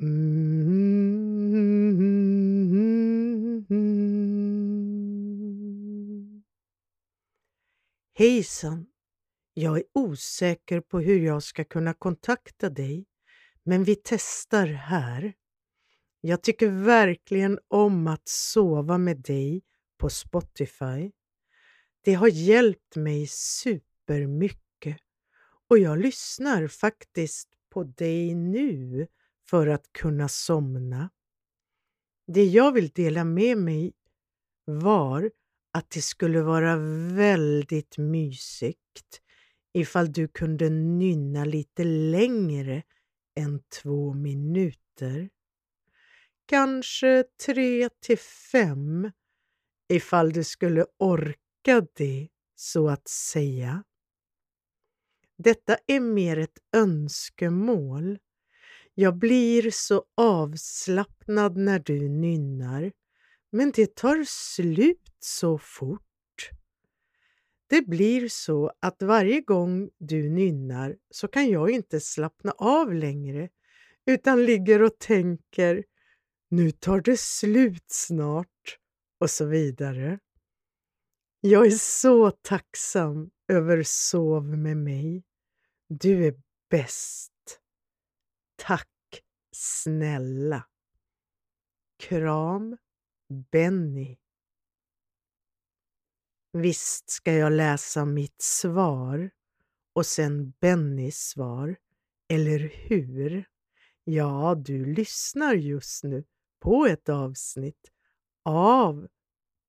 Mm. Hejsan! Jag är osäker på hur jag ska kunna kontakta dig, men vi testar här. Jag tycker verkligen om att sova med dig på Spotify. Det har hjälpt mig supermycket och jag lyssnar faktiskt på dig nu för att kunna somna. Det jag vill dela med mig var att det skulle vara väldigt mysigt ifall du kunde nynna lite längre än två minuter. Kanske tre till fem ifall du skulle orka det, så att säga. Detta är mer ett önskemål. Jag blir så avslappnad när du nynnar, men det tar slut så fort. Det blir så att varje gång du nynnar så kan jag inte slappna av längre utan ligger och tänker nu tar det slut snart och så vidare. Jag är så tacksam över Sov med mig. Du är bäst. Tack snälla. Kram Benny. Visst ska jag läsa mitt svar och sen Bennys svar, eller hur? Ja, du lyssnar just nu på ett avsnitt av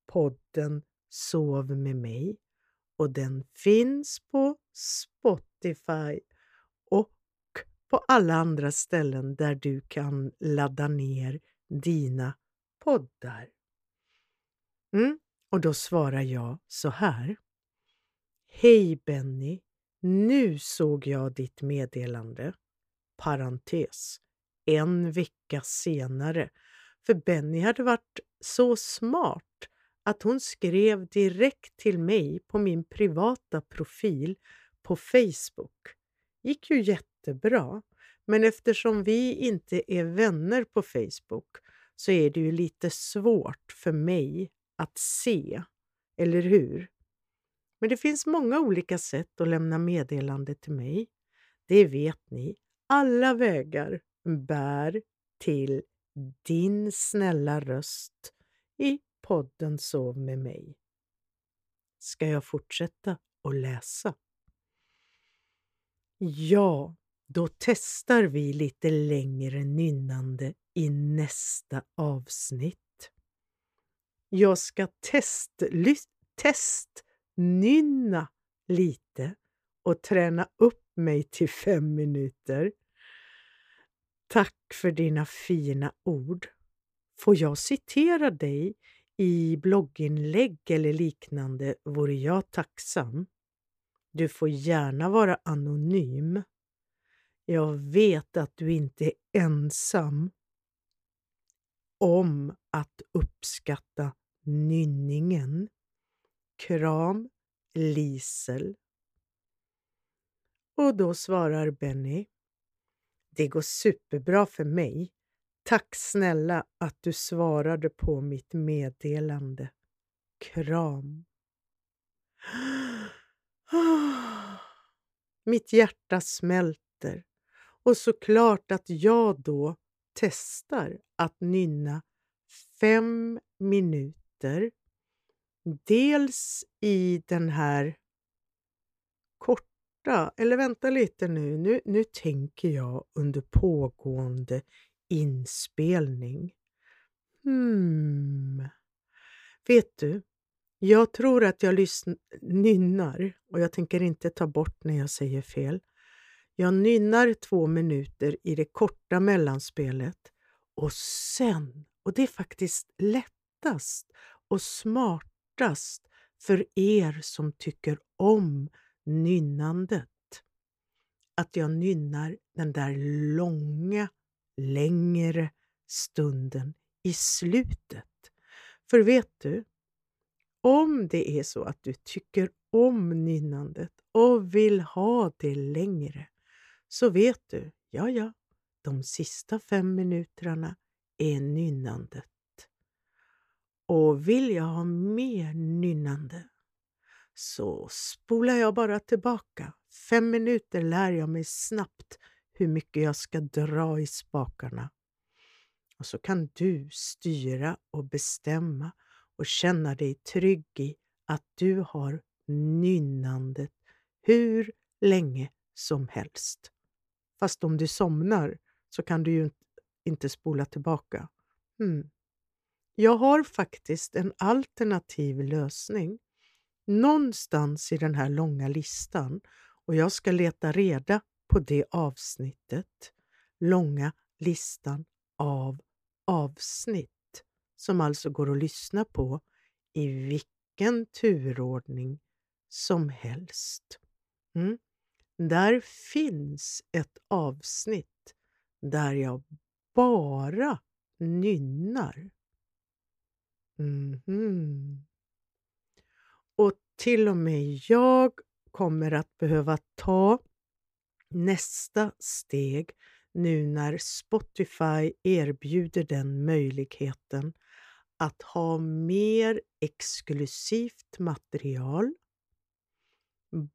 podden Sov med mig och den finns på Spotify på alla andra ställen där du kan ladda ner dina poddar. Mm, och då svarar jag så här. Hej Benny! Nu såg jag ditt meddelande. Parentes. En vecka senare. För Benny hade varit så smart att hon skrev direkt till mig på min privata profil på Facebook. gick ju jättebra, men eftersom vi inte är vänner på Facebook så är det ju lite svårt för mig att se, eller hur? Men det finns många olika sätt att lämna meddelande till mig. Det vet ni. Alla vägar bär till din snälla röst i podden Sov med mig. Ska jag fortsätta att läsa? Ja, då testar vi lite längre nynnande i nästa avsnitt. Jag ska test, test nynna lite och träna upp mig till fem minuter. Tack för dina fina ord. Får jag citera dig i blogginlägg eller liknande vore jag tacksam. Du får gärna vara anonym. Jag vet att du inte är ensam om att uppskatta nynningen. Kram Lisel. Och då svarar Benny. Det går superbra för mig. Tack snälla att du svarade på mitt meddelande. Kram. Mitt hjärta smälter och såklart att jag då testar att nynna fem minuter. Dels i den här korta, eller vänta lite nu, nu, nu tänker jag under pågående inspelning. Hmm. Vet du, jag tror att jag nynnar och jag tänker inte ta bort när jag säger fel. Jag nynnar två minuter i det korta mellanspelet och sen, och det är faktiskt lättast och smartast för er som tycker om nynnandet, att jag nynnar den där långa längre stunden i slutet. För vet du, om det är så att du tycker om nynnandet och vill ha det längre, så vet du, ja, ja, de sista fem minuterna är nynnandet. Och vill jag ha mer nynnande så spolar jag bara tillbaka. Fem minuter lär jag mig snabbt hur mycket jag ska dra i spakarna. Och så kan du styra och bestämma och känna dig trygg i att du har nynnandet hur länge som helst. Fast om du somnar så kan du ju inte spola tillbaka. Hmm. Jag har faktiskt en alternativ lösning någonstans i den här långa listan och jag ska leta reda på det avsnittet. Långa listan av avsnitt som alltså går att lyssna på i vilken turordning som helst. Mm. Där finns ett avsnitt där jag bara nynnar. Mm -hmm. Och till och med jag kommer att behöva ta nästa steg nu när Spotify erbjuder den möjligheten att ha mer exklusivt material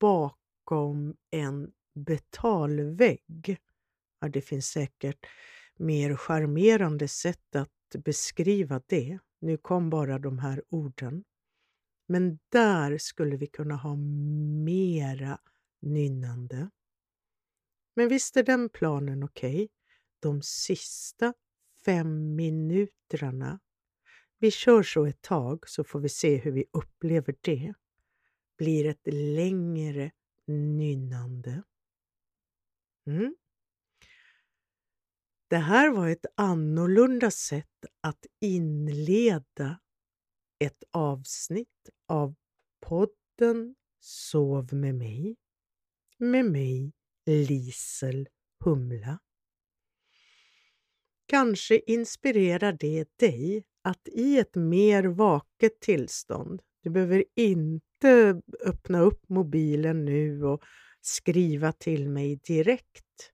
bakom bakom en betalvägg. Ja, det finns säkert mer charmerande sätt att beskriva det. Nu kom bara de här orden. Men där skulle vi kunna ha mera nynnande. Men visst är den planen okej? Okay? De sista fem minuterna. Vi kör så ett tag så får vi se hur vi upplever det. Blir ett längre nynnande. Mm. Det här var ett annorlunda sätt att inleda ett avsnitt av podden Sov med mig med mig Lisel Humla. Kanske inspirerar det dig att i ett mer vaket tillstånd, du behöver inte öppna upp mobilen nu och skriva till mig direkt,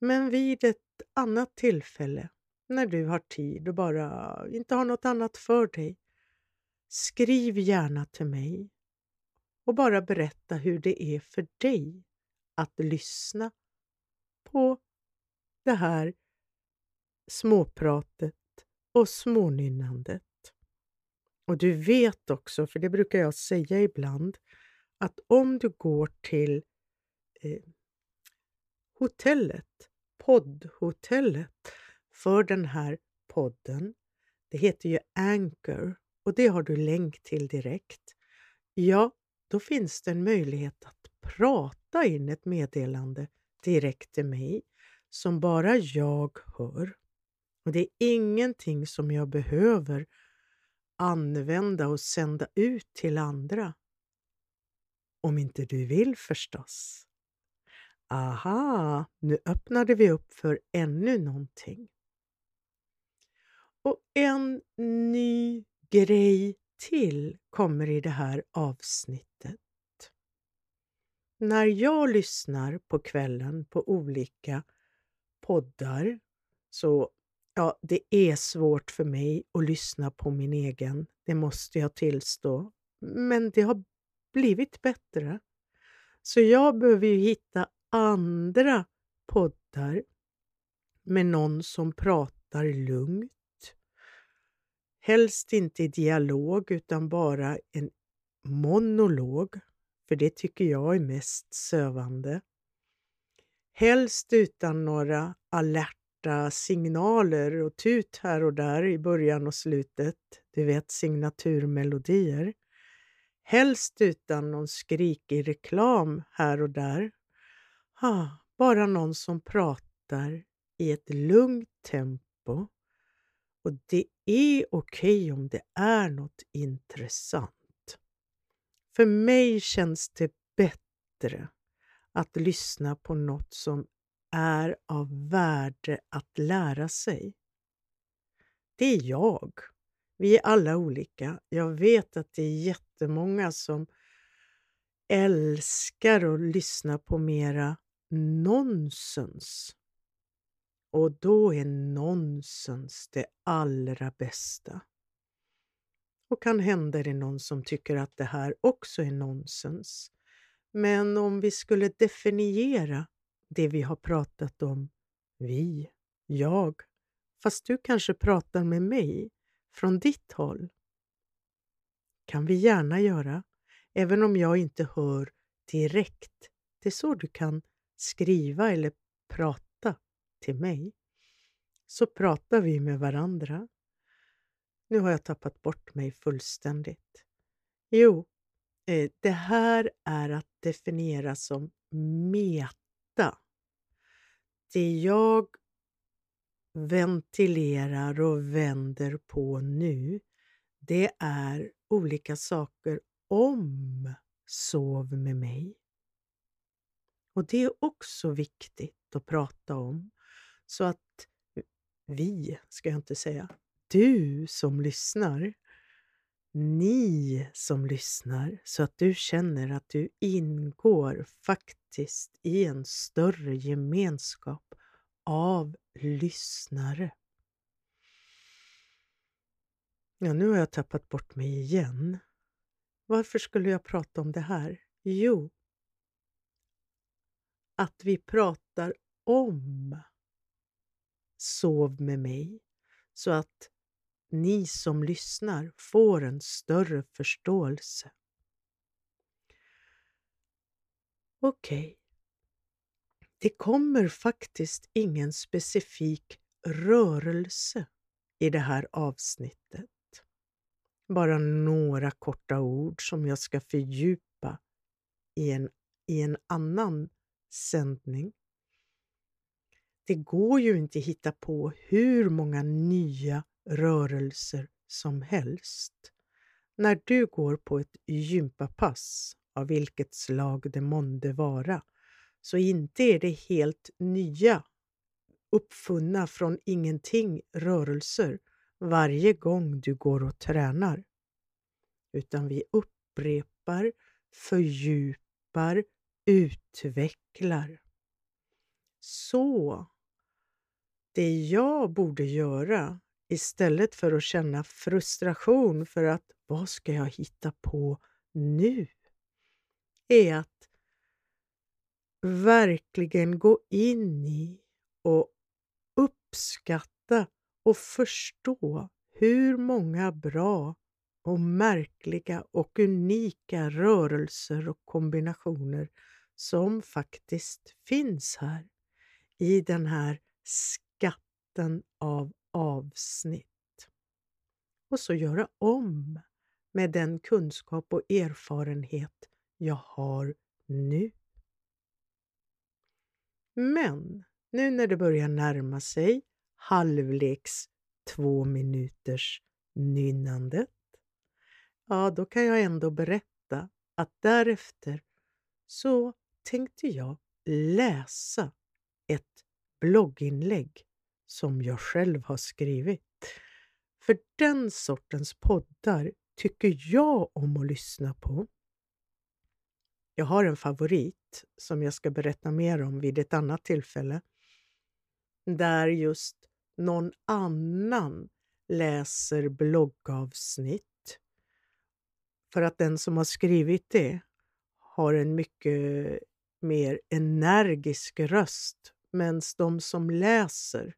men vid ett annat tillfälle när du har tid och bara inte har något annat för dig, skriv gärna till mig och bara berätta hur det är för dig att lyssna på det här småpratet och smånynnandet. Och du vet också, för det brukar jag säga ibland, att om du går till eh, hotellet, poddhotellet för den här podden, det heter ju Anchor och det har du länk till direkt. Ja, då finns det en möjlighet att prata in ett meddelande direkt till mig som bara jag hör. Och Det är ingenting som jag behöver använda och sända ut till andra. Om inte du vill förstås. Aha, nu öppnade vi upp för ännu någonting. Och en ny grej till kommer i det här avsnittet. När jag lyssnar på kvällen på olika poddar så ja, det är svårt för mig att lyssna på min egen, det måste jag tillstå. Men det har blivit bättre. Så jag behöver ju hitta andra poddar med någon som pratar lugnt. Helst inte i dialog utan bara en monolog för det tycker jag är mest sövande. Helst utan några korta signaler och tut här och där i början och slutet, du vet signaturmelodier. Helst utan någon skrikig reklam här och där. Ah, bara någon som pratar i ett lugnt tempo. Och det är okej okay om det är något intressant. För mig känns det bättre att lyssna på något som är av värde att lära sig. Det är jag. Vi är alla olika. Jag vet att det är jättemånga som älskar att lyssna på mera nonsens. Och då är nonsens det allra bästa. Och kan hända är det någon som tycker att det här också är nonsens. Men om vi skulle definiera det vi har pratat om, vi, jag, fast du kanske pratar med mig från ditt håll. kan vi gärna göra, även om jag inte hör direkt. Det är så du kan skriva eller prata till mig. Så pratar vi med varandra. Nu har jag tappat bort mig fullständigt. Jo, eh, det här är att definiera som meta. Det jag ventilerar och vänder på nu, det är olika saker om sov med mig. Och det är också viktigt att prata om så att vi, ska jag inte säga, du som lyssnar, ni som lyssnar, så att du känner att du ingår faktiskt i en större gemenskap av lyssnare. Ja, nu har jag tappat bort mig igen. Varför skulle jag prata om det här? Jo, att vi pratar om Sov med mig så att ni som lyssnar får en större förståelse. Okej. Okay. Det kommer faktiskt ingen specifik rörelse i det här avsnittet. Bara några korta ord som jag ska fördjupa i en, i en annan sändning. Det går ju inte att hitta på hur många nya rörelser som helst. När du går på ett gympapass, av vilket slag det månde vara, så inte är det helt nya, uppfunna från ingenting rörelser varje gång du går och tränar. Utan vi upprepar, fördjupar, utvecklar. Så det jag borde göra istället för att känna frustration för att vad ska jag hitta på nu? är att verkligen gå in i och uppskatta och förstå hur många bra och märkliga och unika rörelser och kombinationer som faktiskt finns här i den här skatten av avsnitt. Och så göra om med den kunskap och erfarenhet jag har nu. Men nu när det börjar närma sig halvleks två minuters nynnandet, ja, då kan jag ändå berätta att därefter så tänkte jag läsa ett blogginlägg som jag själv har skrivit. För den sortens poddar tycker jag om att lyssna på. Jag har en favorit som jag ska berätta mer om vid ett annat tillfälle. Där just någon annan läser bloggavsnitt. För att den som har skrivit det har en mycket mer energisk röst. medan de som läser,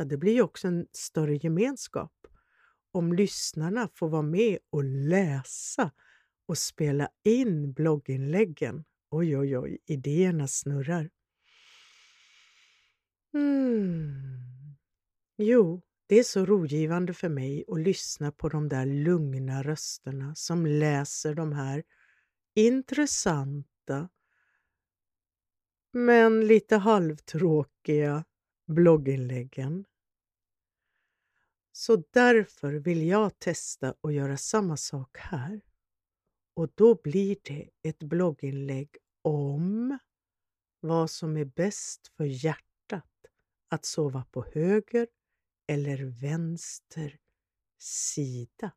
ja det blir ju också en större gemenskap. Om lyssnarna får vara med och läsa och spela in blogginläggen. Oj, oj, oj, idéerna snurrar. Mm. Jo, det är så rogivande för mig att lyssna på de där lugna rösterna som läser de här intressanta men lite halvtråkiga blogginläggen. Så därför vill jag testa att göra samma sak här. Och då blir det ett blogginlägg om vad som är bäst för hjärtat. Att sova på höger eller vänster sida.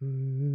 Mm.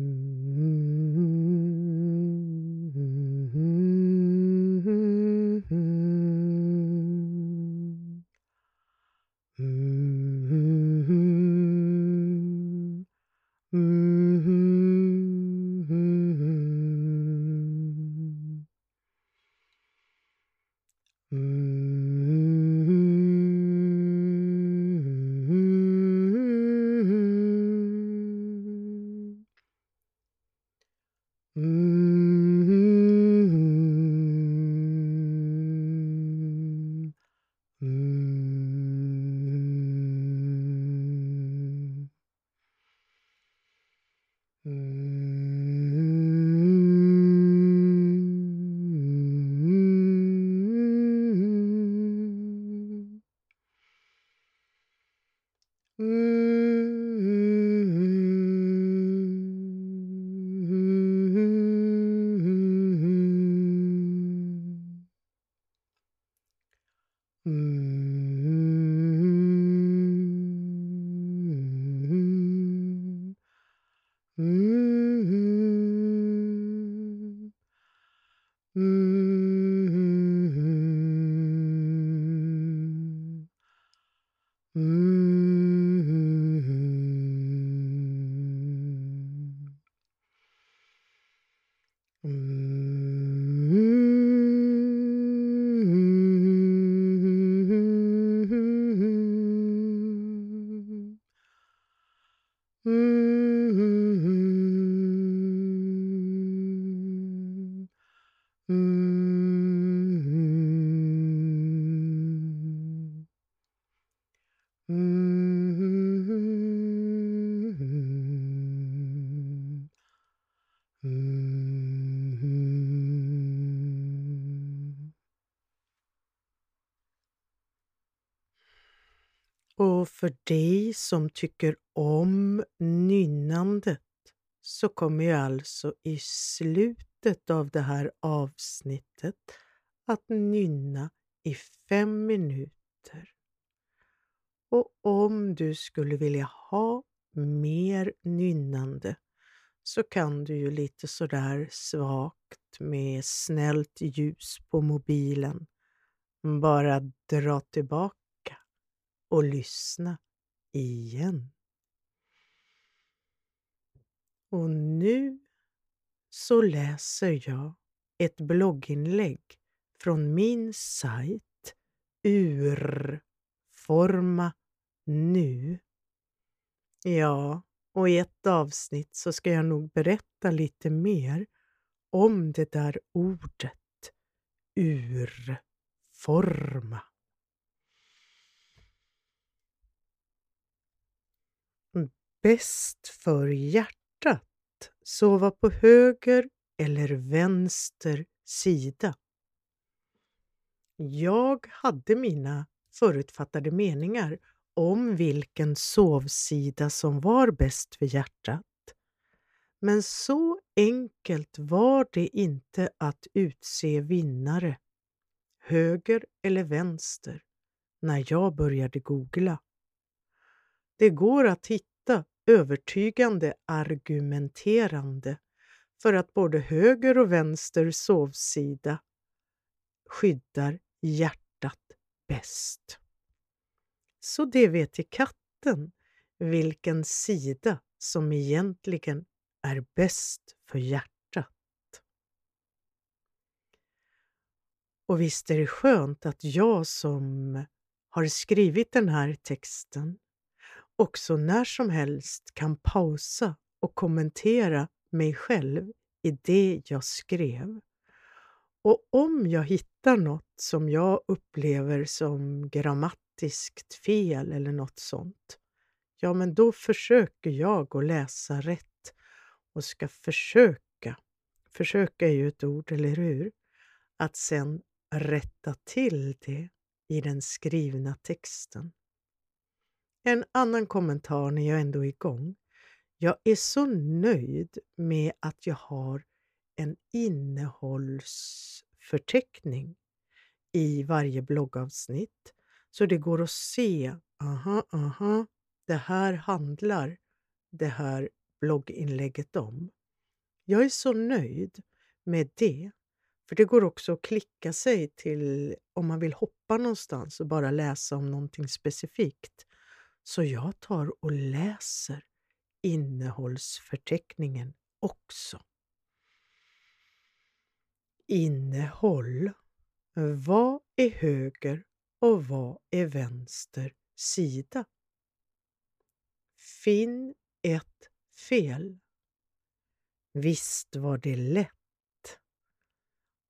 Mm. Som tycker om nynnandet så kommer jag alltså i slutet av det här avsnittet att nynna i fem minuter. Och om du skulle vilja ha mer nynnande så kan du ju lite sådär svagt med snällt ljus på mobilen bara dra tillbaka och lyssna igen. Och nu så läser jag ett blogginlägg från min sajt Urforma nu. Ja, och i ett avsnitt så ska jag nog berätta lite mer om det där ordet urforma. Bäst för hjärtat, sova på höger eller vänster sida. Jag hade mina förutfattade meningar om vilken sovsida som var bäst för hjärtat. Men så enkelt var det inte att utse vinnare, höger eller vänster, när jag började googla. Det går att hitta övertygande argumenterande för att både höger och vänster sovsida skyddar hjärtat bäst. Så det vet i katten vilken sida som egentligen är bäst för hjärtat. Och visst är det skönt att jag som har skrivit den här texten också när som helst kan pausa och kommentera mig själv i det jag skrev. Och om jag hittar något som jag upplever som grammatiskt fel eller något sånt, ja men då försöker jag att läsa rätt och ska försöka, försöka är ju ett ord, eller hur? Att sen rätta till det i den skrivna texten. En annan kommentar när jag ändå är igång. Jag är så nöjd med att jag har en innehållsförteckning i varje bloggavsnitt så det går att se, aha, aha, det här handlar det här blogginlägget om. Jag är så nöjd med det, för det går också att klicka sig till om man vill hoppa någonstans och bara läsa om någonting specifikt. Så jag tar och läser innehållsförteckningen också. Innehåll. Vad är höger och vad är vänster sida? Finn ett fel. Visst var det lätt.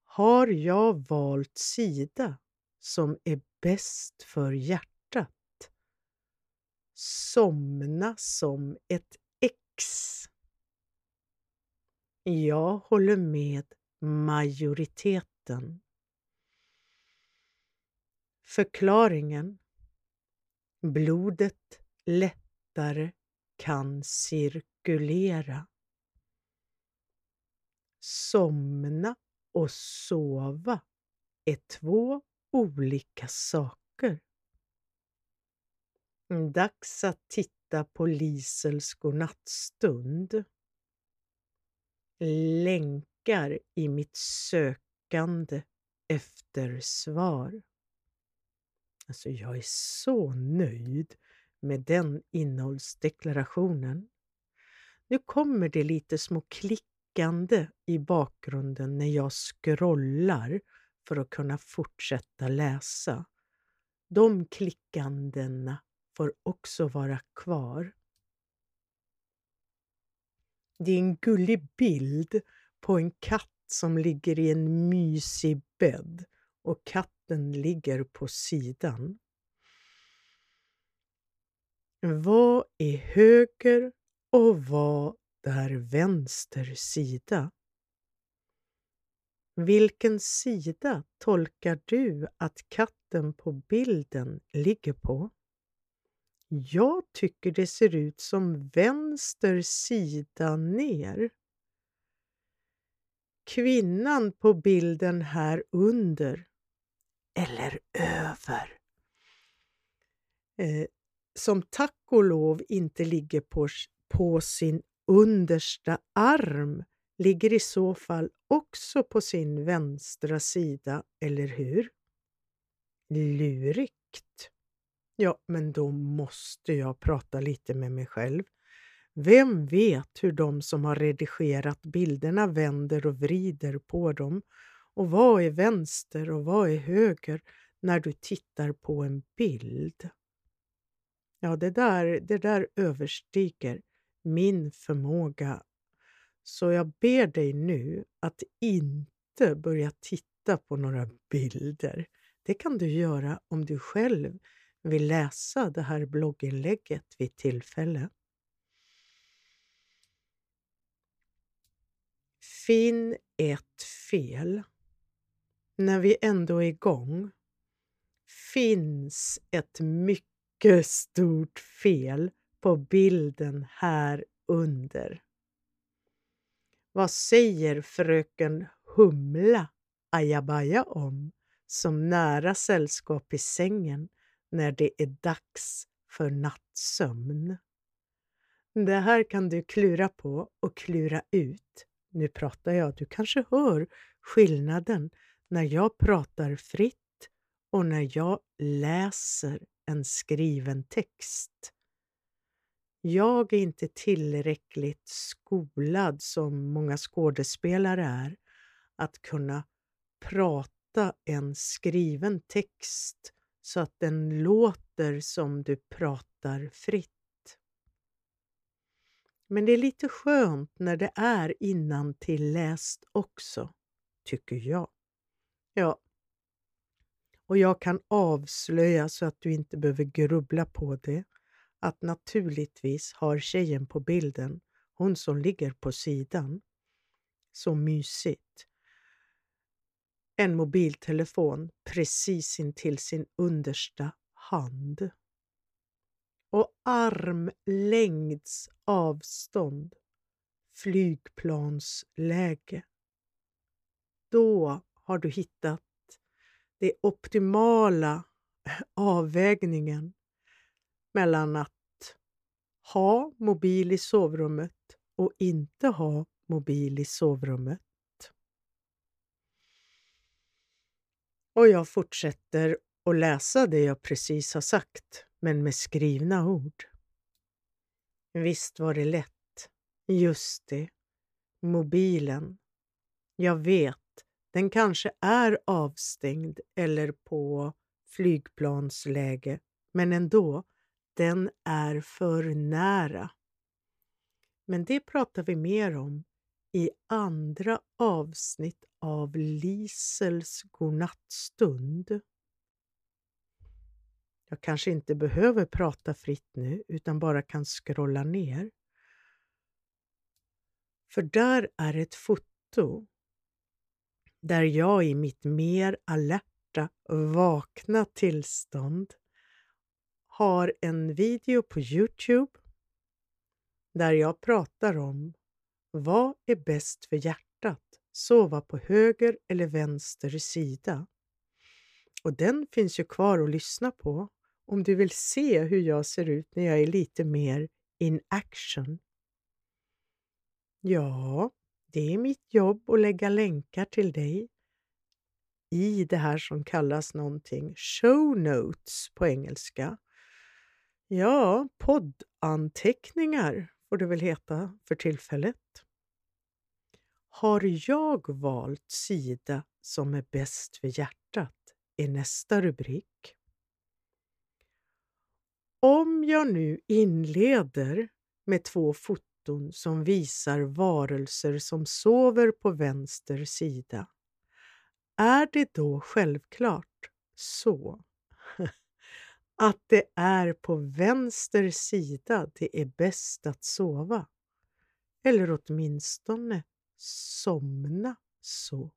Har jag valt sida som är bäst för hjärtat? Somna som ett ex. Jag håller med majoriteten. Förklaringen Blodet lättare kan cirkulera. Somna och sova är två olika saker. Mm, dags att titta på Lisels godnattstund. Länkar i mitt sökande efter svar. Alltså, jag är så nöjd med den innehållsdeklarationen. Nu kommer det lite små klickande i bakgrunden när jag scrollar för att kunna fortsätta läsa. De klickandena får också vara kvar. Det är en gullig bild på en katt som ligger i en mysig bädd och katten ligger på sidan. Vad är höger och vad är vänster sida? Vilken sida tolkar du att katten på bilden ligger på? Jag tycker det ser ut som vänster sida ner. Kvinnan på bilden här under, eller över, eh, som tack och lov inte ligger på, på sin understa arm ligger i så fall också på sin vänstra sida, eller hur? Lurigt. Ja, men då måste jag prata lite med mig själv. Vem vet hur de som har redigerat bilderna vänder och vrider på dem? Och vad är vänster och vad är höger när du tittar på en bild? Ja, det där, det där överstiger min förmåga. Så jag ber dig nu att inte börja titta på några bilder. Det kan du göra om du själv vill läsa det här blogginlägget vid tillfälle. Finn ett fel. När vi ändå är igång finns ett mycket stort fel på bilden här under. Vad säger fröken Humla ajabaja om som nära sällskap i sängen när det är dags för nattsömn? Det här kan du klura på och klura ut. Nu pratar jag, du kanske hör skillnaden när jag pratar fritt och när jag läser en skriven text. Jag är inte tillräckligt skolad som många skådespelare är att kunna prata en skriven text så att den låter som du pratar fritt. Men det är lite skönt när det är innantilläst också, tycker jag. Ja, och jag kan avslöja så att du inte behöver grubbla på det att naturligtvis har tjejen på bilden, hon som ligger på sidan, så mysigt, en mobiltelefon precis intill sin understa hand. Och armlängds avstånd, flygplansläge. Då har du hittat det optimala avvägningen mellan att ha mobil i sovrummet och inte ha mobil i sovrummet. Och jag fortsätter att läsa det jag precis har sagt, men med skrivna ord. Visst var det lätt. Just det. Mobilen. Jag vet, den kanske är avstängd eller på flygplansläge, men ändå den är för nära. Men det pratar vi mer om i andra avsnitt av Lisels godnattstund. Jag kanske inte behöver prata fritt nu utan bara kan scrolla ner. För där är ett foto där jag i mitt mer alerta, vakna tillstånd har en video på Youtube där jag pratar om vad är bäst för hjärtat? Sova på höger eller vänster sida? Och den finns ju kvar att lyssna på om du vill se hur jag ser ut när jag är lite mer in action. Ja, det är mitt jobb att lägga länkar till dig i det här som kallas någonting show notes på engelska. Ja, poddanteckningar får det väl heta för tillfället. Har jag valt sida som är bäst för hjärtat? är nästa rubrik. Om jag nu inleder med två foton som visar varelser som sover på vänster sida, är det då självklart så att det är på vänster sida det är bäst att sova? Eller åtminstone somna så.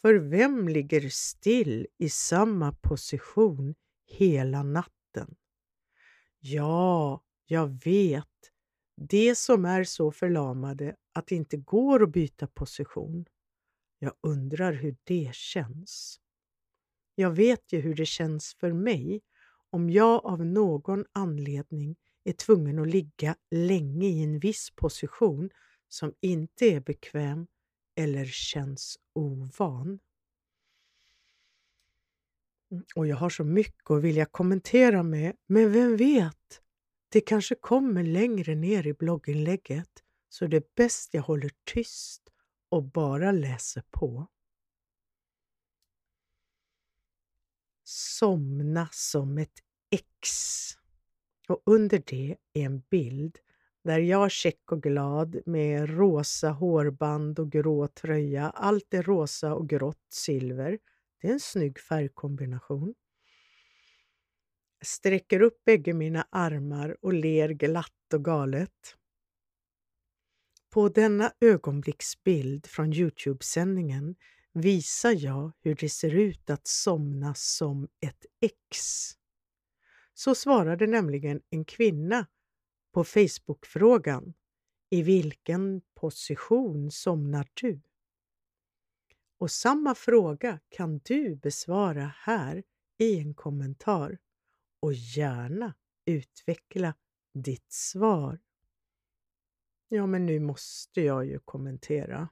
För vem ligger still i samma position hela natten? Ja, jag vet. Det som är så förlamade att det inte går att byta position. Jag undrar hur det känns. Jag vet ju hur det känns för mig om jag av någon anledning är tvungen att ligga länge i en viss position som inte är bekväm eller känns ovan. Mm, och jag har så mycket att vilja kommentera med, men vem vet? Det kanske kommer längre ner i blogginlägget, så det är bäst jag håller tyst och bara läser på. Somna som ett X. Och under det är en bild där jag check och glad med rosa hårband och grå tröja. Allt är rosa och grått silver. Det är en snygg färgkombination. Jag sträcker upp bägge mina armar och ler glatt och galet. På denna ögonblicksbild från Youtube-sändningen visar jag hur det ser ut att somna som ett X. Så svarade nämligen en kvinna på Facebookfrågan I vilken position somnar du? Och samma fråga kan du besvara här i en kommentar och gärna utveckla ditt svar. Ja, men nu måste jag ju kommentera.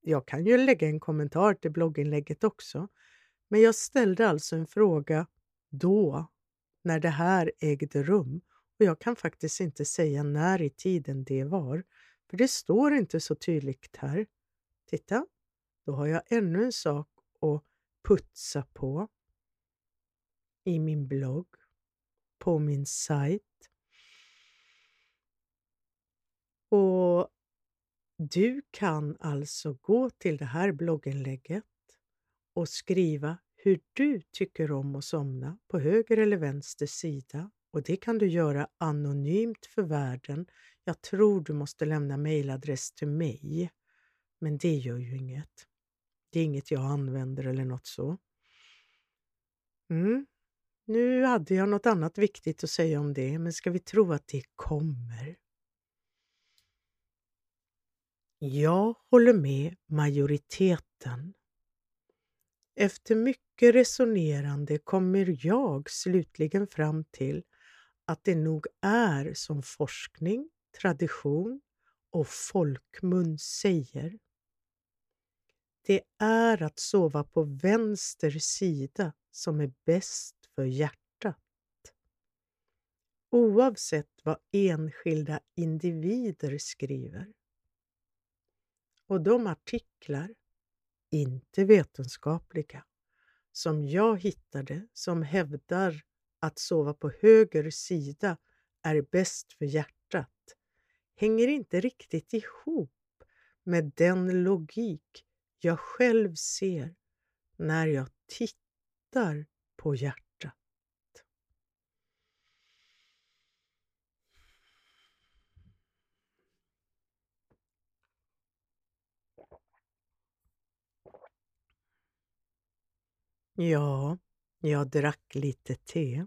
Jag kan ju lägga en kommentar till blogginlägget också, men jag ställde alltså en fråga då, när det här ägde rum och jag kan faktiskt inte säga när i tiden det var, för det står inte så tydligt här. Titta, då har jag ännu en sak att putsa på i min blogg, på min sajt. Och du kan alltså gå till det här blogginlägget och skriva hur du tycker om att somna på höger eller vänster sida och det kan du göra anonymt för världen. Jag tror du måste lämna mejladress till mig, men det gör ju inget. Det är inget jag använder eller något så. Mm. Nu hade jag något annat viktigt att säga om det, men ska vi tro att det kommer? Jag håller med majoriteten. Efter mycket resonerande kommer jag slutligen fram till att det nog är som forskning, tradition och folkmun säger. Det är att sova på vänster sida som är bäst för hjärtat. Oavsett vad enskilda individer skriver. Och de artiklar, inte vetenskapliga, som jag hittade som hävdar att sova på höger sida är bäst för hjärtat hänger inte riktigt ihop med den logik jag själv ser när jag tittar på hjärtat. Ja, jag drack lite te.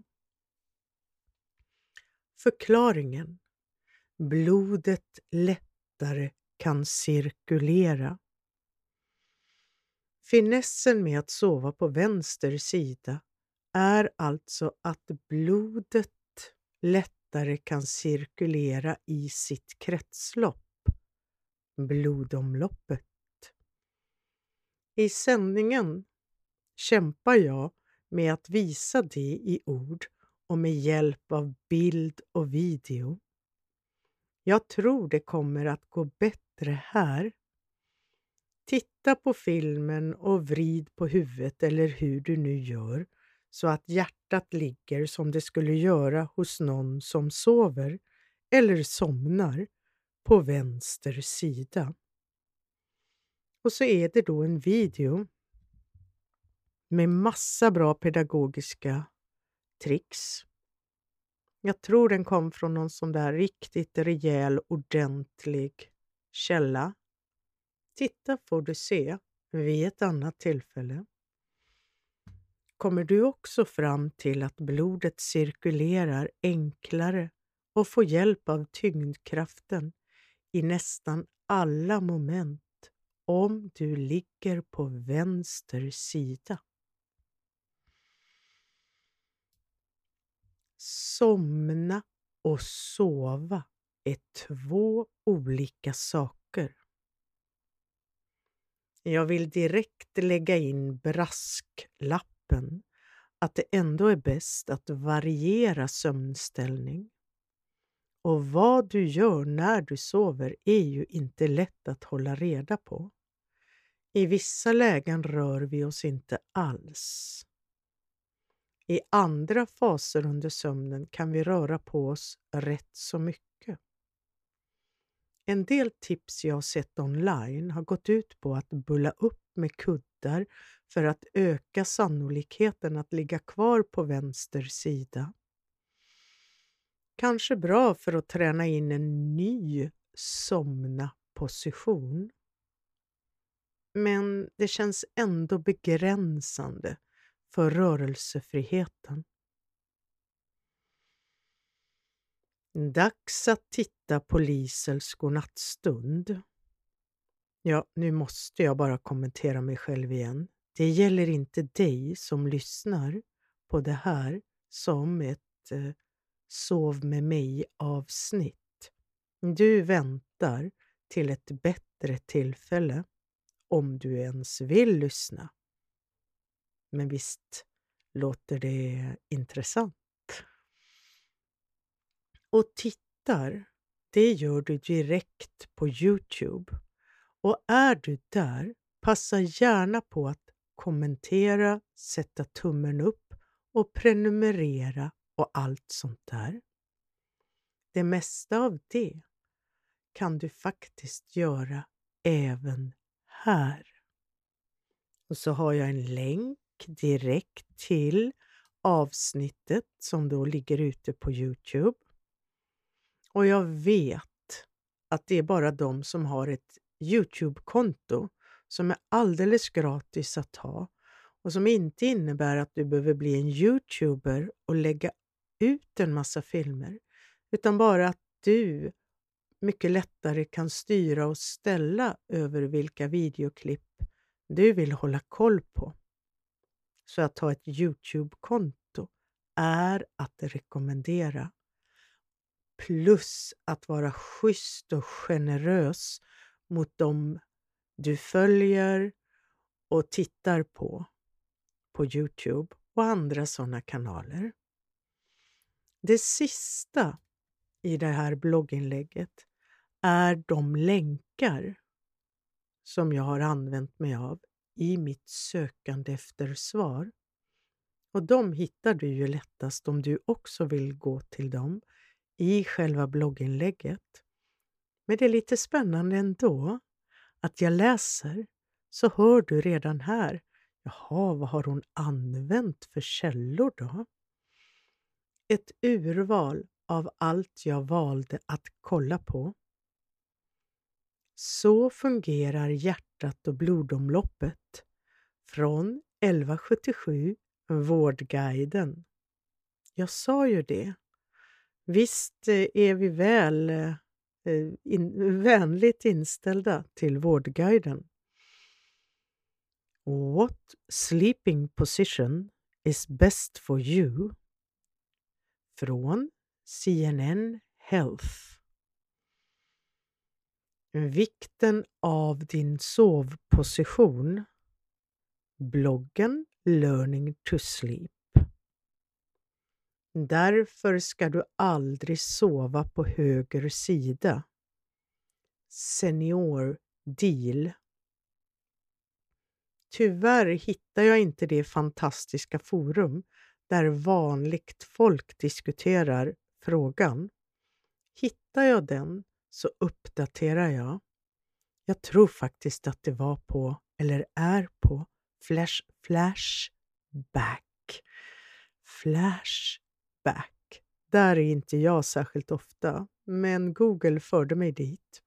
Förklaringen. Blodet lättare kan cirkulera. Finessen med att sova på vänster sida är alltså att blodet lättare kan cirkulera i sitt kretslopp, blodomloppet. I sändningen kämpar jag med att visa det i ord och med hjälp av bild och video. Jag tror det kommer att gå bättre här. Titta på filmen och vrid på huvudet eller hur du nu gör så att hjärtat ligger som det skulle göra hos någon som sover eller somnar på vänster sida. Och så är det då en video med massa bra pedagogiska tricks. Jag tror den kom från någon sån där riktigt rejäl, ordentlig källa. Titta får du se vid ett annat tillfälle. Kommer du också fram till att blodet cirkulerar enklare och får hjälp av tyngdkraften i nästan alla moment om du ligger på vänster sida. Somna och sova är två olika saker. Jag vill direkt lägga in brasklappen att det ändå är bäst att variera sömnställning. Och vad du gör när du sover är ju inte lätt att hålla reda på. I vissa lägen rör vi oss inte alls. I andra faser under sömnen kan vi röra på oss rätt så mycket. En del tips jag sett online har gått ut på att bulla upp med kuddar för att öka sannolikheten att ligga kvar på vänster sida. Kanske bra för att träna in en ny somna-position. Men det känns ändå begränsande för rörelsefriheten. Dags att titta på Lisels godnattstund. Ja, nu måste jag bara kommentera mig själv igen. Det gäller inte dig som lyssnar på det här som ett eh, Sov med mig-avsnitt. Du väntar till ett bättre tillfälle om du ens vill lyssna. Men visst låter det intressant? Och tittar, det gör du direkt på Youtube. Och är du där, passa gärna på att kommentera, sätta tummen upp och prenumerera och allt sånt där. Det mesta av det kan du faktiskt göra även här. Och så har jag en länk direkt till avsnittet som då ligger ute på Youtube. Och jag vet att det är bara de som har ett Youtube-konto som är alldeles gratis att ha och som inte innebär att du behöver bli en Youtuber och lägga ut en massa filmer, utan bara att du mycket lättare kan styra och ställa över vilka videoklipp du vill hålla koll på. Så att ha ett Youtube-konto är att rekommendera. Plus att vara schysst och generös mot dem du följer och tittar på på Youtube och andra sådana kanaler. Det sista i det här blogginlägget är de länkar som jag har använt mig av i mitt sökande efter svar. Och de hittar du ju lättast om du också vill gå till dem i själva blogginlägget. Men det är lite spännande ändå att jag läser så hör du redan här, jaha, vad har hon använt för källor då? Ett urval av allt jag valde att kolla på. Så fungerar hjärtat och blodomloppet från 1177 Vårdguiden. Jag sa ju det. Visst eh, är vi väl eh, eh, in, vänligt inställda till Vårdguiden. What sleeping position is best for you från CNN Health. Vikten av din sovposition bloggen Learning to Sleep. Därför ska du aldrig sova på höger sida. Senior Deal. Tyvärr hittar jag inte det fantastiska forum där vanligt folk diskuterar frågan. Hittar jag den så uppdaterar jag. Jag tror faktiskt att det var på, eller är på, Flash, Flashback. Flashback. Där är inte jag särskilt ofta, men Google förde mig dit.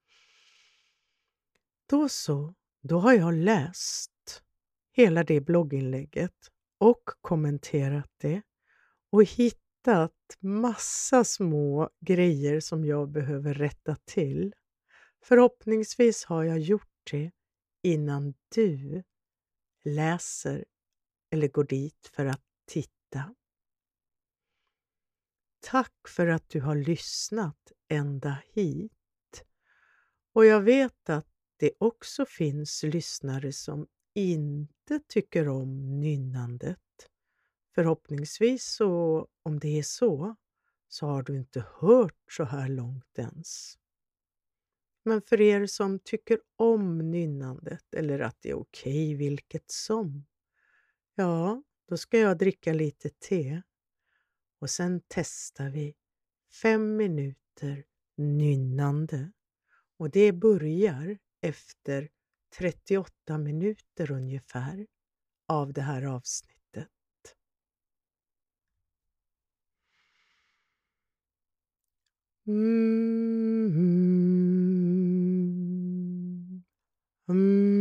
Då så, då har jag läst hela det blogginlägget och kommenterat det och hittat massa små grejer som jag behöver rätta till. Förhoppningsvis har jag gjort det innan du läser eller går dit för att titta. Tack för att du har lyssnat ända hit. Och jag vet att det också finns lyssnare som inte tycker om nynnandet. Förhoppningsvis så, om det är så, så har du inte hört så här långt ens. Men för er som tycker om nynnandet eller att det är okej okay, vilket som, ja, då ska jag dricka lite te och sen testar vi fem minuter nynnande. Och det börjar efter 38 minuter ungefär av det här avsnittet. Mm. Mm.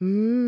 Mm.